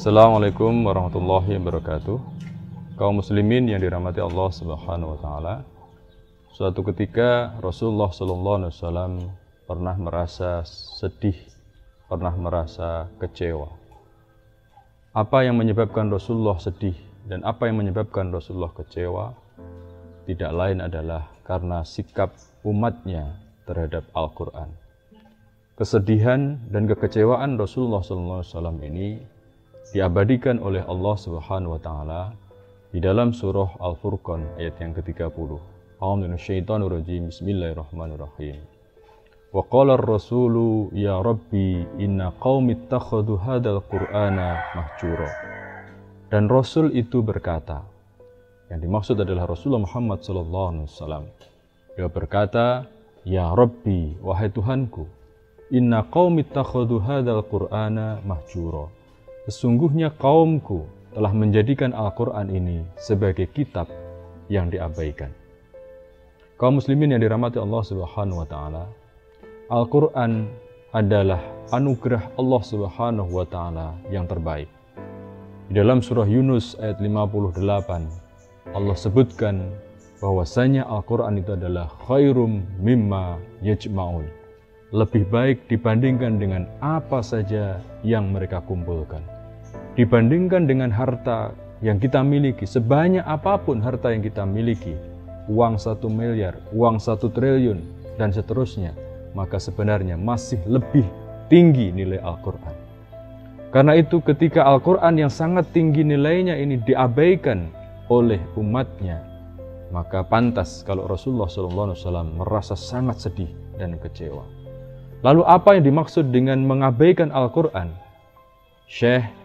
Assalamualaikum warahmatullahi wabarakatuh. Kaum muslimin yang dirahmati Allah Subhanahu wa taala. Suatu ketika Rasulullah sallallahu alaihi wasallam pernah merasa sedih, pernah merasa kecewa. Apa yang menyebabkan Rasulullah sedih dan apa yang menyebabkan Rasulullah kecewa? Tidak lain adalah karena sikap umatnya terhadap Al-Qur'an. Kesedihan dan kekecewaan Rasulullah SAW ini diabadikan oleh Allah Subhanahu wa taala di dalam surah Al-Furqan ayat yang ke-30. A'udzubillahi Bismillahirrahmanirrahim. Wa qala ar-rasulu ya rabbi inna qaumi ittakhadhu hadzal qur'ana mahjura. Dan Rasul itu berkata, yang dimaksud adalah Rasulullah Muhammad sallallahu alaihi wasallam. Dia berkata, "Ya Rabbi, wahai Tuhanku, inna qaumi ittakhadhu hadzal qur'ana mahjura." Sesungguhnya kaumku telah menjadikan Al-Quran ini sebagai kitab yang diabaikan. Kaum muslimin yang dirahmati Allah Subhanahu wa taala, Al-Quran adalah anugerah Allah Subhanahu wa taala yang terbaik. Di dalam surah Yunus ayat 58, Allah sebutkan bahwasanya Al-Quran itu adalah khairum mimma yajma'un. Lebih baik dibandingkan dengan apa saja yang mereka kumpulkan dibandingkan dengan harta yang kita miliki, sebanyak apa pun harta yang kita miliki, uang satu miliar, uang satu triliun, dan seterusnya, maka sebenarnya masih lebih tinggi nilai Al-Quran. Karena itu ketika Al-Quran yang sangat tinggi nilainya ini diabaikan oleh umatnya, maka pantas kalau Rasulullah SAW merasa sangat sedih dan kecewa. Lalu apa yang dimaksud dengan mengabaikan Al-Quran? Syekh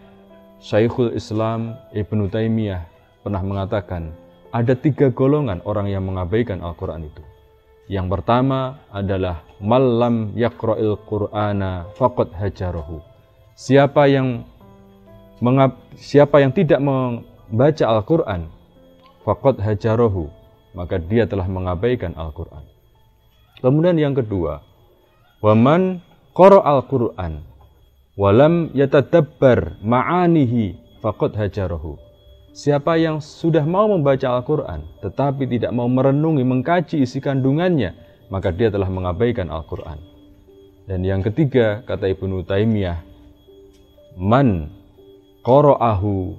Syekhul Islam Ibnu Taimiyah pernah mengatakan ada tiga golongan orang yang mengabaikan Al-Quran itu. Yang pertama adalah malam yakra'il Qur'ana faqad hajarohu. Siapa yang mengab, siapa yang tidak membaca Al-Quran faqad hajarohu, maka dia telah mengabaikan Al-Quran. Kemudian yang kedua, waman qara al-Quran walam yatadabbar ma'anihi faqad hajarahu. Siapa yang sudah mau membaca Al-Quran tetapi tidak mau merenungi, mengkaji isi kandungannya, maka dia telah mengabaikan Al-Quran. Dan yang ketiga, kata Ibnu Taimiyah, man qara'ahu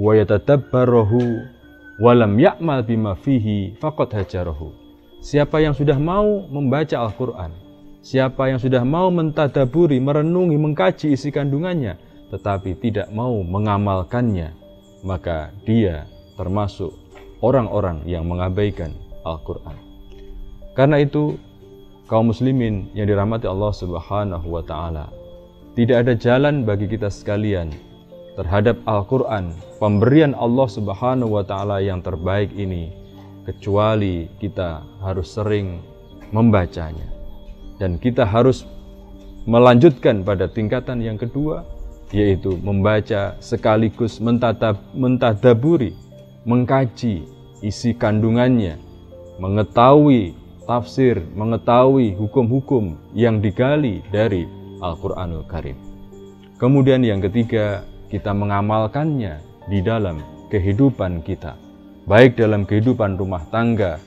wa yatadabbarahu walam ya'mal bima fihi faqad hajarahu. Siapa yang sudah mau membaca Al-Quran Siapa yang sudah mau mentadaburi, merenungi, mengkaji isi kandungannya, tetapi tidak mau mengamalkannya, maka dia termasuk orang-orang yang mengabaikan Al-Quran. Karena itu, kaum muslimin yang dirahmati Allah Subhanahu wa Ta'ala, tidak ada jalan bagi kita sekalian terhadap Al-Quran, pemberian Allah Subhanahu wa Ta'ala yang terbaik ini, kecuali kita harus sering membacanya dan kita harus melanjutkan pada tingkatan yang kedua yaitu membaca sekaligus mentadaburi, mengkaji isi kandungannya, mengetahui tafsir, mengetahui hukum-hukum yang digali dari Al-Qur'anul Karim. Kemudian yang ketiga, kita mengamalkannya di dalam kehidupan kita, baik dalam kehidupan rumah tangga,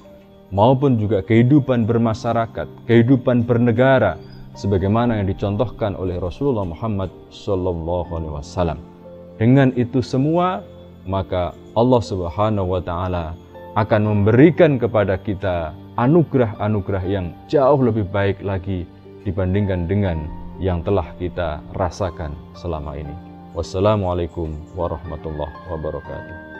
maupun juga kehidupan bermasyarakat, kehidupan bernegara, sebagaimana yang dicontohkan oleh Rasulullah Muhammad SAW. Dengan itu semua, maka Allah Subhanahu wa Ta'ala akan memberikan kepada kita anugerah-anugerah yang jauh lebih baik lagi dibandingkan dengan yang telah kita rasakan selama ini. Wassalamualaikum warahmatullahi wabarakatuh.